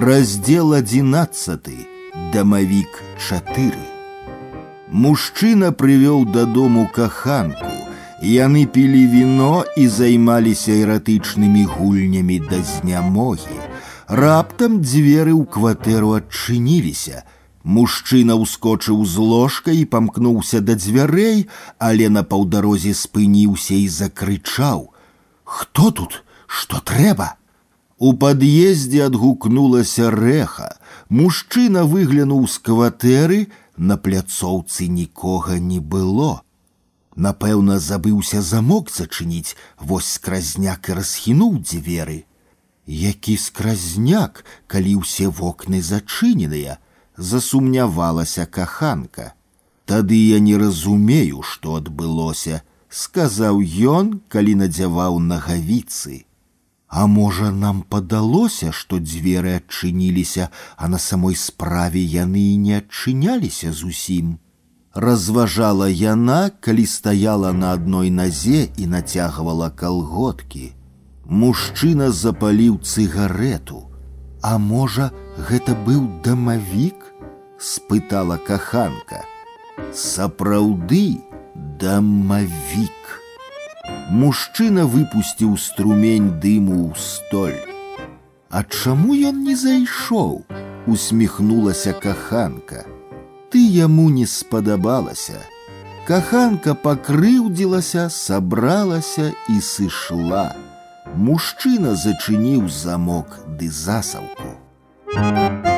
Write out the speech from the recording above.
Раздел одиннадцатый. Дамавік 4. Мужчына прывёў дадому каханку. Яны пілі віно і займаліся эратычнымі гульнямі да знямогі. Раптам дзверы ў кватэру адчыніліся. Мужчына ўскочыў з ложка і памкнуўся да дзвярэй, але на паўдарозе спыніўся і закрычаў: « Хто тут? Што трэба? У пад'ездзе адгукнулася рэха. Мужчына выглянуў з кватэры, на пляцоўцы нікога не было. Напэўна, забыўся замок зачыніць, вось скразняк і расхінуў дзверы. Які скразняк, калі ўсе вокны зачыненыя, засумнявалася каханка. Тады я не разумею, што адбылося, сказаў ён, калі надзяваў нагавіцы. А можа, нам падалося, што дзверы адчыніліся, а на самой справе яны і не адчыняліся зусім. Разважала яна, калі стаяла на адной назе і нацягвала калготкі. Мужчына запаліў цыгарету. А можа, гэта быў дамавік? спытала каханка. Сапраўды дамавік. Мужчына выпусціў струмень дыму ў столь. А чаму ён не зайшоў? усміхнулася каханка. Ты яму не спадабалася. Каханка пакрыўдзілася, сабралася і сышла. Мужчына зачыніў замок ды засаўку. Thank you.